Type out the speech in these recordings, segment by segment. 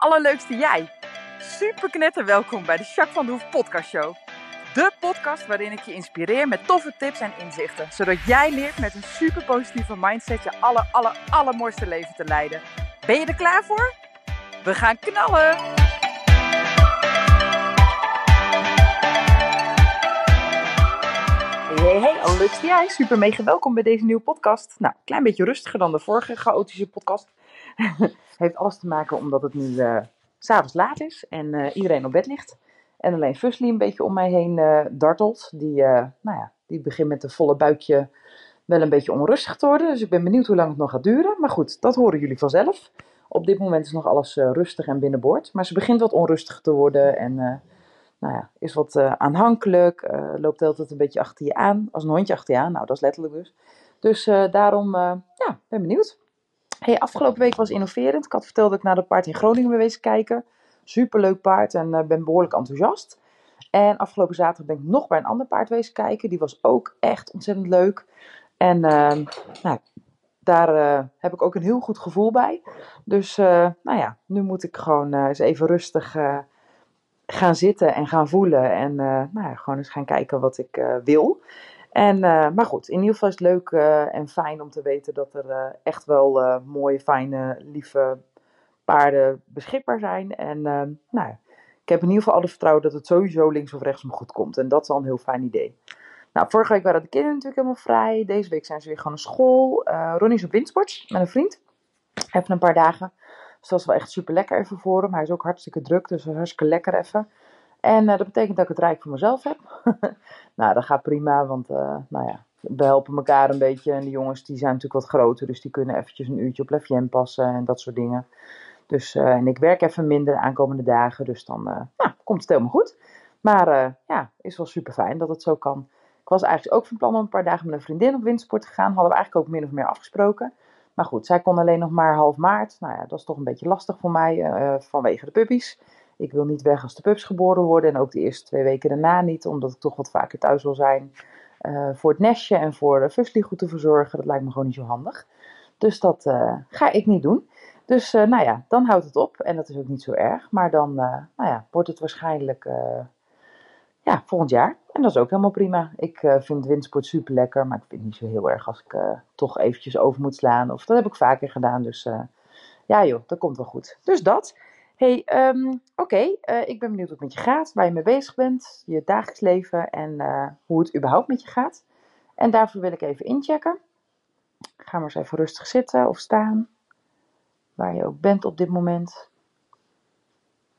allerleukste jij. Super knetter welkom bij de Jacques van de Hoef podcast show. De podcast waarin ik je inspireer met toffe tips en inzichten. Zodat jij leert met een super positieve mindset je aller, aller, allermooiste leven te leiden. Ben je er klaar voor? We gaan knallen! Hey, hey, leuk jij. Super welkom bij deze nieuwe podcast. Nou, klein beetje rustiger dan de vorige chaotische podcast. Heeft alles te maken omdat het nu uh, s'avonds laat is en uh, iedereen op bed ligt. En alleen Fusli een beetje om mij heen uh, dartelt. Die, nou ja, die begint met een volle buikje wel een beetje onrustig te worden. Dus ik ben benieuwd hoe lang het nog gaat duren. Maar goed, dat horen jullie vanzelf. Op dit moment is nog alles rustig en binnenboord. Maar ze begint wat onrustig te worden en nou ja, is wat aanhankelijk. loopt altijd een beetje achter je aan. Als een hondje achter je aan. Nou, dat is letterlijk dus. Dus daarom, ja, ben benieuwd. Hey, afgelopen week was innoverend. Ik had verteld dat ik naar de paard in Groningen ben wezen kijken. Superleuk paard en uh, ben behoorlijk enthousiast. En afgelopen zaterdag ben ik nog bij een ander paard wezen kijken. Die was ook echt ontzettend leuk. En uh, nou, daar uh, heb ik ook een heel goed gevoel bij. Dus uh, nou ja, nu moet ik gewoon eens even rustig gaan zitten en gaan voelen. En nou ja, gewoon eens gaan kijken wat ik wil. En, uh, maar goed, in ieder geval is het leuk uh, en fijn om te weten dat er uh, echt wel mooie, fijne, lieve paarden beschikbaar zijn. En nou, ik heb in ieder geval alle vertrouwen dat het sowieso links of rechts me goed komt. En dat is al een heel fijn idee. Nou, vorige week waren de kinderen natuurlijk helemaal vrij. Deze week zijn ze weer gewoon naar school. Ronnie is op windsport met een vriend. Even een paar dagen. Dus dat is wel echt super lekker even voor hem. Hij is ook hartstikke druk, dus hartstikke lekker even. En uh, dat betekent dat ik het rijk voor mezelf heb. nou, dat gaat prima, want uh, nou ja, we helpen elkaar een beetje. En de jongens die zijn natuurlijk wat groter, dus die kunnen eventjes een uurtje op Lefjen passen en dat soort dingen. Dus, uh, en ik werk even minder de aankomende dagen, dus dan nou, komt het helemaal goed. Maar ja, is wel super fijn dat het zo kan. Ik was eigenlijk ook van plan om een paar dagen met een vriendin op windsport te gaan. Hadden we eigenlijk ook min of meer afgesproken. Maar goed, zij kon alleen nog maar half maart. Nou ja, dat is toch een beetje lastig voor mij vanwege de puppies. Ik wil niet weg als de pups geboren worden en ook de eerste twee weken daarna niet, omdat ik toch wat vaker thuis wil zijn uh, voor het nestje en voor de Fuslie goed te verzorgen. Dat lijkt me gewoon niet zo handig. Dus dat uh, ga ik niet doen. Dus uh, nou ja, dan houdt het op en dat is ook niet zo erg. Maar dan nou ja, wordt het waarschijnlijk ja, volgend jaar. En dat is ook helemaal prima. Ik vind windsport super lekker, maar ik vind het niet zo heel erg als ik toch eventjes over moet slaan. Of dat heb ik vaker gedaan, dus ja joh, dat komt wel goed. Dus dat hey, um, oké, uh, ik ben benieuwd hoe het met je gaat, waar je mee bezig bent, je dagelijks leven en uh, hoe het überhaupt met je gaat. En daarvoor wil ik even inchecken. Ga maar eens even rustig zitten of staan, waar je ook bent op dit moment.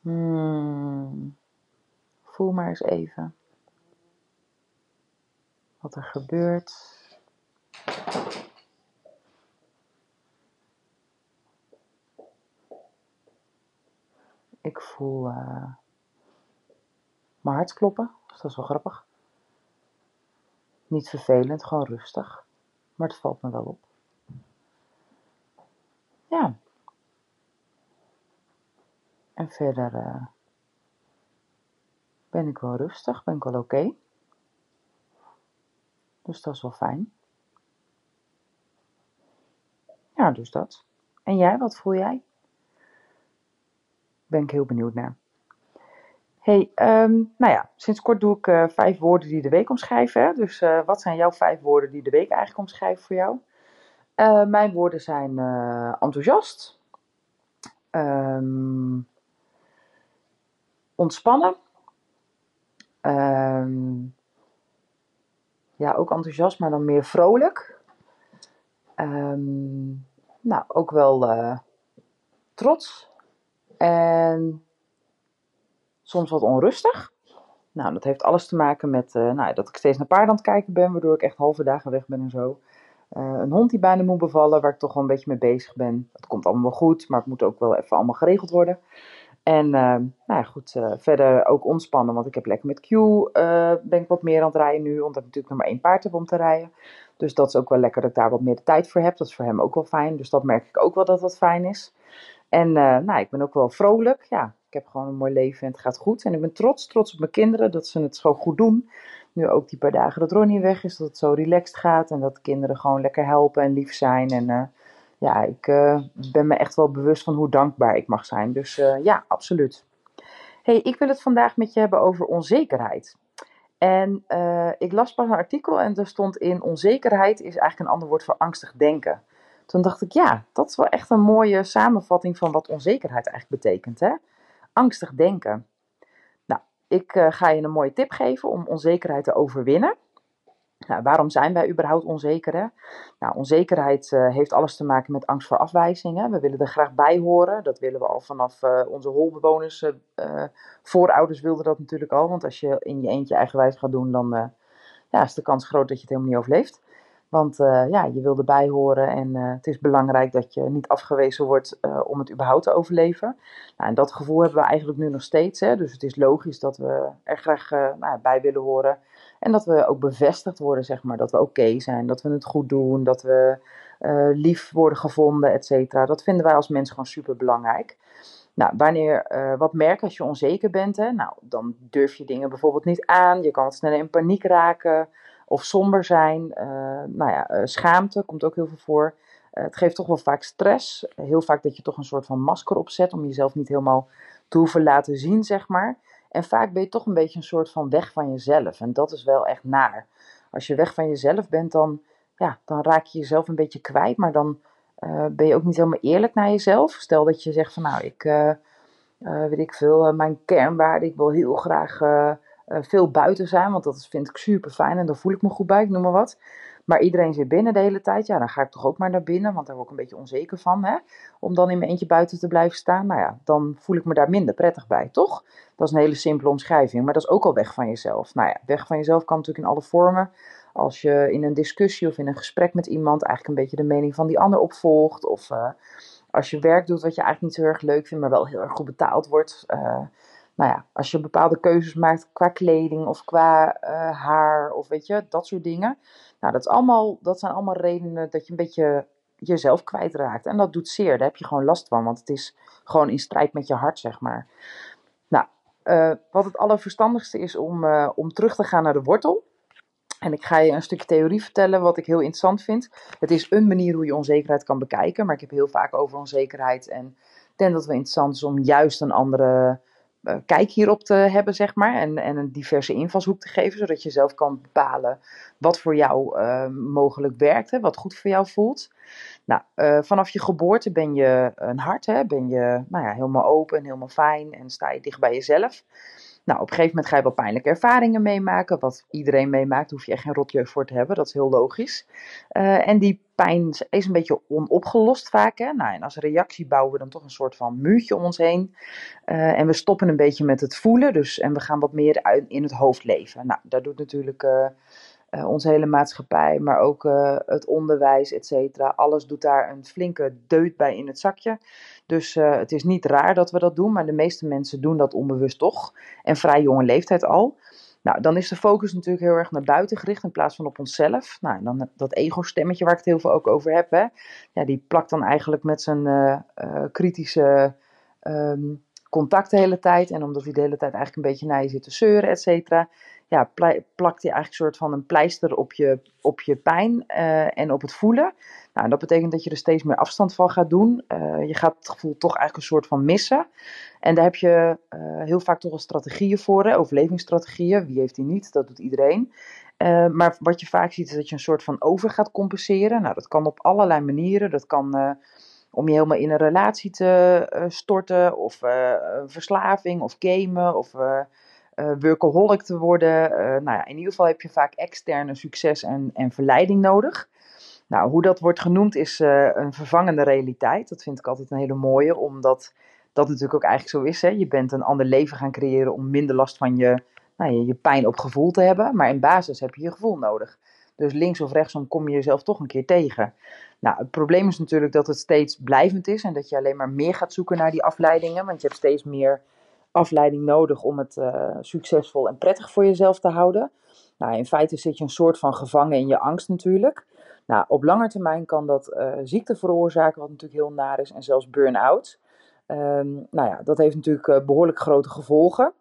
Hmm. Voel maar eens even wat er gebeurt. Ik voel uh, mijn hart kloppen, dus dat is wel grappig. Niet vervelend, gewoon rustig. Maar het valt me wel op. Ja. En verder uh, ben ik wel rustig, ben ik wel oké. Dus dat is wel fijn. Ja, dus dat. En jij, wat voel jij? Ben ik heel benieuwd naar. Hey, um, nou ja, sinds kort doe ik uh, vijf woorden die de week omschrijven. Hè? Dus uh, wat zijn jouw vijf woorden die de week eigenlijk omschrijven voor jou? Uh, mijn woorden zijn enthousiast, um, ontspannen, um, ja, ook enthousiast, maar dan meer vrolijk. nou, ook wel trots en soms wat onrustig. Nou, dat heeft alles te maken met uh, nou, dat ik steeds naar paarden aan het kijken ben, waardoor ik echt halve dagen weg ben en zo. Uh, een hond die bijna moet bevallen, waar ik toch wel een beetje mee bezig ben. Dat komt allemaal wel goed, maar het moet ook wel even allemaal geregeld worden. En uh, nou ja, goed, verder ook ontspannen, want ik heb lekker met Q, ben ik wat meer aan het rijden nu, omdat ik natuurlijk nog maar één paard heb om te rijden. Dus dat is ook wel lekker dat ik daar wat meer de tijd voor heb. Dat is voor hem ook wel fijn, dus dat merk ik ook wel dat dat fijn is. En uh, nou, ik ben ook wel vrolijk. Ja, ik heb gewoon een mooi leven en het gaat goed. En ik ben trots, trots op mijn kinderen dat ze het zo goed doen. Nu ook die paar dagen dat Ronnie weg is, dat het zo relaxed gaat. En dat de kinderen gewoon lekker helpen en lief zijn. En uh, ja, ik uh, ben me echt wel bewust van hoe dankbaar ik mag zijn. Dus ja, absoluut. Hey, ik wil het vandaag met je hebben over onzekerheid. En ik las pas een artikel en er stond in onzekerheid is eigenlijk een ander woord voor angstig denken. Toen dacht ik, ja, dat is wel echt een mooie samenvatting van wat onzekerheid eigenlijk betekent. Hè? Angstig denken. Nou, ik uh, ga je een mooie tip geven om onzekerheid te overwinnen. Nou, waarom zijn wij überhaupt onzeker? Hè? Nou, onzekerheid uh, heeft alles te maken met angst voor afwijzing. Hè? We willen er graag bij horen. Dat willen we al vanaf uh, onze holbewoners. Voorouders wilden dat natuurlijk al. Want als je in je eentje eigenwijs gaat doen, dan ja, is de kans groot dat je het helemaal niet overleeft. Want ja, je wil erbij horen en het is belangrijk dat je niet afgewezen wordt om het überhaupt te overleven. Nou, en dat gevoel hebben we eigenlijk nu nog steeds. Hè? Dus het is logisch dat we er graag nou, bij willen horen. En dat we ook bevestigd worden, zeg maar, dat we oké zijn, dat we het goed doen, dat we lief worden gevonden, et cetera. Dat vinden wij als mens gewoon super belangrijk. Nou, wanneer, uh, wat merk als je onzeker bent, hè? Nou, dan durf je dingen bijvoorbeeld niet aan. Je kan sneller in paniek raken of somber zijn. Uh, nou ja, schaamte komt ook heel veel voor. het geeft toch wel vaak stress. Heel vaak dat je toch een soort van masker opzet om jezelf niet helemaal te hoeven laten zien, zeg maar. En vaak ben je toch een beetje een soort van weg van jezelf. En dat is wel echt naar. Als je weg van jezelf bent, dan, ja, dan raak je jezelf een beetje kwijt. Maar dan ben je ook niet helemaal eerlijk naar jezelf. Stel dat je zegt van nou, ik uh, weet ik veel, mijn kernwaarde, ik wil heel graag veel buiten zijn. Want dat vind ik super fijn en daar voel ik me goed bij, ik noem maar wat. Maar iedereen zit binnen de hele tijd. Ja, dan ga ik toch ook maar naar binnen, want daar word ik een beetje onzeker van. Hè? Om dan in mijn eentje buiten te blijven staan. Nou ja, dan voel ik me daar minder prettig bij, toch? Dat is een hele simpele omschrijving, maar dat is ook al weg van jezelf. Nou ja, weg van jezelf kan natuurlijk in alle vormen. Als je in een discussie of in een gesprek met iemand eigenlijk een beetje de mening van die ander opvolgt. Of uh, als je werk doet wat je eigenlijk niet zo erg leuk vindt, maar wel heel erg goed betaald wordt. Uh, nou ja, als je bepaalde keuzes maakt qua kleding of qua uh, haar of weet je, dat soort dingen. Nou, dat, allemaal, dat zijn allemaal redenen dat je een beetje jezelf kwijtraakt. En dat doet zeer, daar heb je gewoon last van, want het is gewoon in strijd met je hart, zeg maar. Nou, uh, wat het allerverstandigste is om, uh, om terug te gaan naar de wortel. En ik ga je een stukje theorie vertellen wat ik heel interessant vind. Het is een manier hoe je onzekerheid kan bekijken, maar ik heb heel vaak over onzekerheid. En denk dat het wel interessant is om juist een andere uh, kijk hierop te hebben, zeg maar. En, en een diverse invalshoek te geven, zodat je zelf kan bepalen wat voor jou uh, mogelijk werkt, hè, wat goed voor jou voelt. Nou, uh, vanaf je geboorte ben je een hart, hè, ben je nou ja, helemaal open en helemaal fijn en sta je dicht bij jezelf. Nou, op een gegeven moment ga je wel pijnlijke ervaringen meemaken. Wat iedereen meemaakt, hoef je echt geen rotjeugd voor te hebben. Dat is heel logisch. Uh, en die pijn is een beetje onopgelost vaak. Hè? Nou, en als reactie bouwen we dan toch een soort van muurtje om ons heen. Uh, en we stoppen een beetje met het voelen. Dus, en we gaan wat meer in het hoofd leven. Nou, daar doet natuurlijk... Uh, onze hele maatschappij, maar ook uh, het onderwijs, et cetera. Alles doet daar een flinke deut bij in het zakje. Dus uh, het is niet raar dat we dat doen, maar de meeste mensen doen dat onbewust toch. En vrij jonge leeftijd al. Nou, dan is de focus natuurlijk heel erg naar buiten gericht in plaats van op onszelf. Nou, dan dat ego-stemmetje waar ik het heel veel ook over heb, hè, ja, die plakt dan eigenlijk met zijn kritische um, contact de hele tijd. En omdat hij de hele tijd eigenlijk een beetje naar je zit te zeuren, et cetera ja, plakt hij eigenlijk een soort van een pleister op je, op je pijn uh, en op het voelen. Nou, dat betekent dat je er steeds meer afstand van gaat doen. Uh, je gaat het gevoel toch eigenlijk een soort van missen. En daar heb je uh, heel vaak toch wel strategieën voor, overlevingsstrategieën. Wie heeft die niet? Dat doet iedereen. maar wat je vaak ziet is dat je een soort van over gaat compenseren. Nou, dat kan op allerlei manieren. Dat kan om je helemaal in een relatie te storten, of verslaving, of gamen, of uh, workaholic te worden. Uh, nou ja, in ieder geval heb je vaak externe succes en, en verleiding nodig. Nou, hoe dat wordt genoemd is uh, een vervangende realiteit. Dat vind ik altijd een hele mooie, omdat dat natuurlijk ook eigenlijk zo is. Hè? Je bent een ander leven gaan creëren om minder last van je, nou, je, je pijn op gevoel te hebben. Maar in basis heb je je gevoel nodig. Dus links of rechtsom kom je jezelf toch een keer tegen. Nou, het probleem is natuurlijk dat het steeds blijvend is en dat je alleen maar meer gaat zoeken naar die afleidingen. Want je hebt steeds meer afleiding nodig om het uh, succesvol en prettig voor jezelf te houden. Nou, in feite zit je een soort van gevangen in je angst natuurlijk. Nou, op lange termijn kan dat uh, ziekte veroorzaken, wat natuurlijk heel naar is, en zelfs burn-out. Um, nou ja, dat heeft natuurlijk uh, behoorlijk grote gevolgen.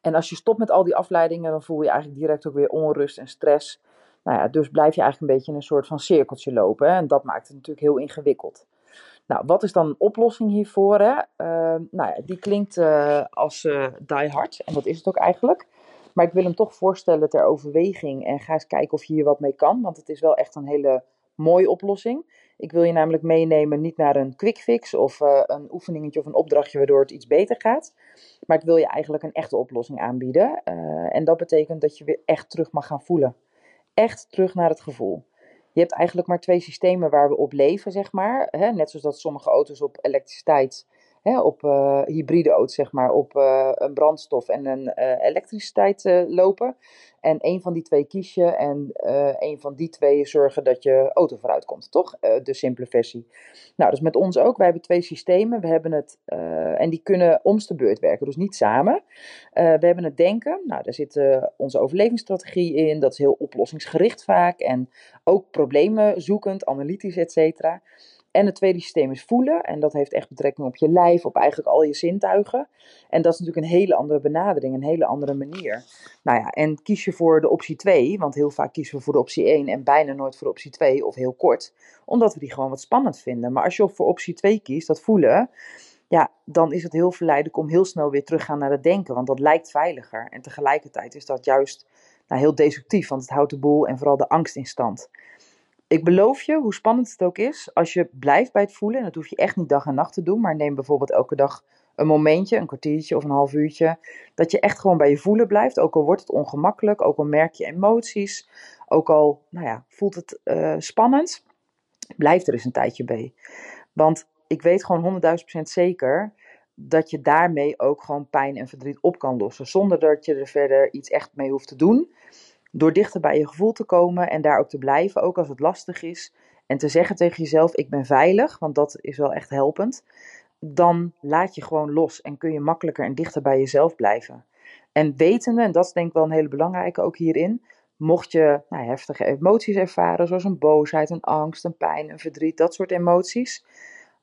En als je stopt met al die afleidingen, dan voel je eigenlijk direct ook weer onrust en stress. Nou ja, dus blijf je eigenlijk een beetje in een soort van cirkeltje lopen. Hè? En dat maakt het natuurlijk heel ingewikkeld. Nou, wat is dan een oplossing hiervoor? Hè? Uh, nou ja, die klinkt uh, als uh, die hard, en dat is het ook eigenlijk. Maar ik wil hem toch voorstellen ter overweging en ga eens kijken of je hier wat mee kan, want het is wel echt een hele mooie oplossing. Ik wil je namelijk meenemen niet naar een quick fix of uh, een oefeningetje of een opdrachtje waardoor het iets beter gaat. Maar ik wil je eigenlijk een echte oplossing aanbieden. En dat betekent dat je weer echt terug mag gaan voelen. Echt terug naar het gevoel. Je hebt eigenlijk maar twee systemen waar we op leven, zeg maar. Net zoals dat sommige auto's op elektriciteit hè, op uh, hybride auto's, zeg maar, op uh, een brandstof en een uh, elektriciteit lopen. En een van die twee kies je en een van die twee zorgen dat je auto vooruit komt, toch? de simpele versie. Nou, dus met ons ook. Wij hebben twee systemen. We hebben het, en die kunnen omste de beurt werken, dus niet samen. we hebben het denken. Nou, daar zit onze overlevingsstrategie in. Dat is heel oplossingsgericht vaak en ook problemen zoekend, analytisch, et cetera. En het tweede systeem is voelen. En dat heeft echt betrekking op je lijf, op eigenlijk al je zintuigen. En dat is natuurlijk een hele andere benadering, een hele andere manier. Nou ja, en kies je voor de optie 2, want heel vaak kiezen we voor de optie 1 en bijna nooit voor de optie 2 of heel kort, omdat we die gewoon wat spannend vinden. Maar als je voor optie 2 kiest, dat voelen, ja, dan is het heel verleidelijk om heel snel weer terug te gaan naar het denken, want dat lijkt veiliger. En tegelijkertijd is dat juist nou, heel destructief, want het houdt de boel en vooral de angst in stand. Ik beloof je, hoe spannend het ook is, als je blijft bij het voelen, en dat hoef je echt niet dag en nacht te doen, maar neem bijvoorbeeld elke dag een momentje, een kwartiertje of een half uurtje, dat je echt gewoon bij je voelen blijft, ook al wordt het ongemakkelijk, ook al merk je emoties, ook al nou ja, voelt het uh, spannend, blijf er eens een tijdje bij. Want ik weet gewoon 100.000% zeker dat je daarmee ook gewoon pijn en verdriet op kan lossen, zonder dat je er verder iets echt mee hoeft te doen door dichter bij je gevoel te komen en daar ook te blijven, ook als het lastig is. En te zeggen tegen jezelf: Ik ben veilig, want dat is wel echt helpend. Dan laat je gewoon los en kun je makkelijker en dichter bij jezelf blijven. En wetende, en dat is denk ik wel een hele belangrijke ook hierin, mocht je nou, heftige emoties ervaren, zoals een boosheid, een angst, een pijn, een verdriet, dat soort emoties.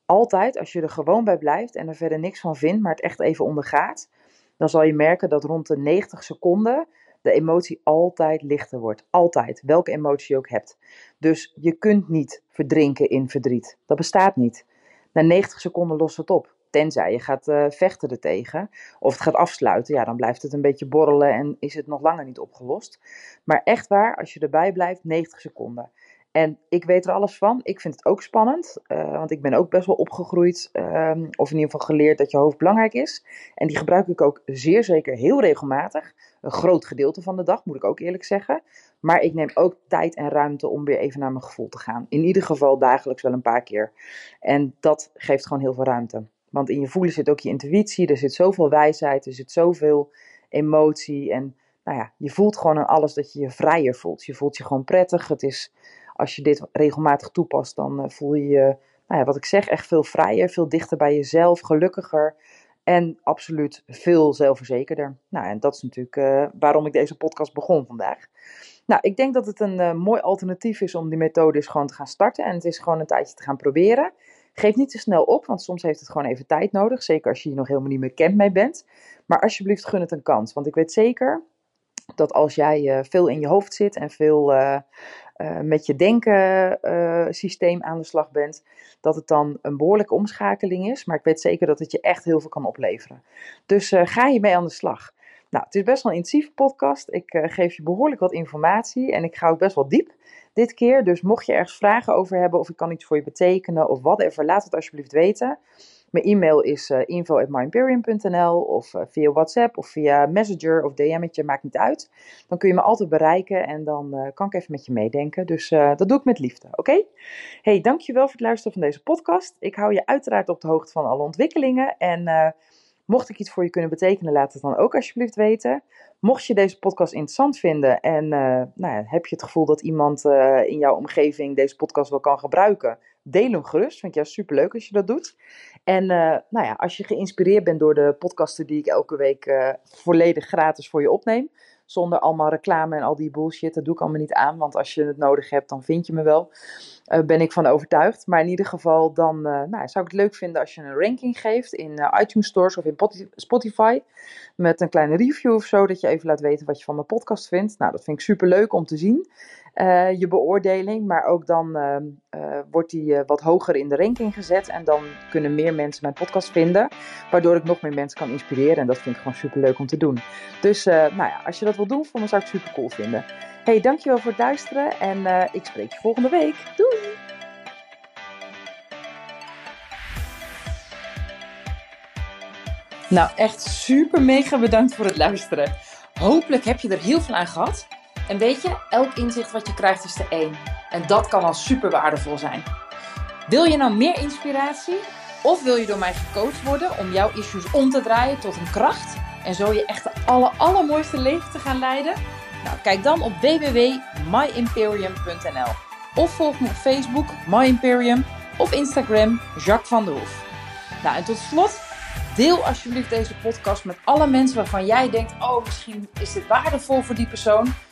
Altijd, als je er gewoon bij blijft en er verder niks van vindt, maar het echt even ondergaat, dan zal je merken dat rond de 90 seconden de emotie altijd lichter wordt. Altijd, welke emotie je ook hebt. Dus je kunt niet verdrinken in verdriet. Dat bestaat niet. Na 90 seconden lost het op. Tenzij je gaat uh, vechten ertegen of het gaat afsluiten, ja, dan blijft het een beetje borrelen en is het nog langer niet opgelost. Maar echt waar, als je erbij blijft, 90 seconden. En ik weet er alles van. Ik vind het ook spannend, uh, want ik ben ook best wel opgegroeid, uh, of in ieder geval geleerd dat je hoofd belangrijk is. En die gebruik ik ook zeer zeker heel regelmatig. Een groot gedeelte van de dag, moet ik ook eerlijk zeggen. Maar ik neem ook tijd en ruimte om weer even naar mijn gevoel te gaan. In ieder geval dagelijks wel een paar keer. En dat geeft gewoon heel veel ruimte. Want in je voelen zit ook je intuïtie, er zit zoveel wijsheid, er zit zoveel emotie. En nou ja, je voelt gewoon aan alles dat je je vrijer voelt. Je voelt je gewoon prettig. Het is als je dit regelmatig toepast, dan eh, voel je je, nou ja, wat ik zeg, echt veel vrijer, veel dichter bij jezelf, gelukkiger en absoluut veel zelfverzekerder. Nou, en dat is natuurlijk uh, waarom ik deze podcast begon vandaag. Nou, ik denk dat het een uh, mooi alternatief is om die methode eens gewoon te gaan starten en het is gewoon een tijdje te gaan proberen. Geef niet te snel op, want soms heeft het gewoon even tijd nodig. Zeker als je hier nog helemaal niet meer kent mee bent. Maar alsjeblieft, gun het een kans. Want ik weet zeker dat als jij veel in je hoofd zit en veel uh, met je denken systeem aan de slag bent, dat het dan een behoorlijke omschakeling is. Maar ik weet zeker dat het je echt heel veel kan opleveren. Dus ga hiermee aan de slag. Nou, het is best wel een intensieve podcast. Ik geef je behoorlijk wat informatie en ik ga ook best wel diep dit keer. Dus mocht je ergens vragen over hebben of ik kan iets voor je betekenen of whatever, laat het alsjeblieft weten. Mijn e-mail is uh, of uh, via WhatsApp of via Messenger of DM'tje, maakt niet uit. Dan kun je me altijd bereiken en dan uh, kan ik even met je meedenken. Dus dat doe ik met liefde, oké? Okay? Hey, dankjewel voor het luisteren van deze podcast. Ik hou je uiteraard op de hoogte van alle ontwikkelingen en mocht ik iets voor je kunnen betekenen, laat het dan ook alsjeblieft weten. Mocht je deze podcast interessant vinden en nou ja, heb je het gevoel dat iemand in jouw omgeving deze podcast wel kan gebruiken, deel hem gerust. Vind ik juist superleuk als je dat doet. En uh, nou ja, als je geïnspireerd bent door de podcasten die ik elke week volledig gratis voor je opneem, zonder allemaal reclame en al die bullshit, dat doe ik allemaal niet aan, want als je het nodig hebt, dan vind je me wel. Uh, ben ik van overtuigd. Maar in ieder geval, dan nou, zou ik het leuk vinden als je een ranking geeft in iTunes Stores of in Spotify. Met een kleine review of zo, dat je even laat weten wat je van mijn podcast vindt. Nou, dat vind ik super leuk om te zien. Uh, je beoordeling. Maar ook dan uh, wordt die wat hoger in de ranking gezet. En dan kunnen meer mensen mijn podcast vinden. Waardoor ik nog meer mensen kan inspireren. En dat vind ik gewoon super leuk om te doen. Dus nou ja, als je dat wil doen, voor me zou ik het super cool vinden. Hey, dankjewel voor het luisteren. En ik spreek je volgende week. Doei! Nou, echt super mega bedankt voor het luisteren. Hopelijk heb je er heel veel aan gehad. En weet je, elk inzicht wat je krijgt is de één. En dat kan al super waardevol zijn. Wil je nou meer inspiratie? Of wil je door mij gecoacht worden om jouw issues om te draaien tot een kracht? En zo je echt de aller, allermooiste leven te gaan leiden? Nou, kijk dan op www.myimperium.nl Of volg me op Facebook, My Imperium, of Instagram, Jacques van der Hoef. Nou, en tot slot, deel alsjeblieft deze podcast met alle mensen waarvan jij denkt: oh, misschien is dit waardevol voor die persoon.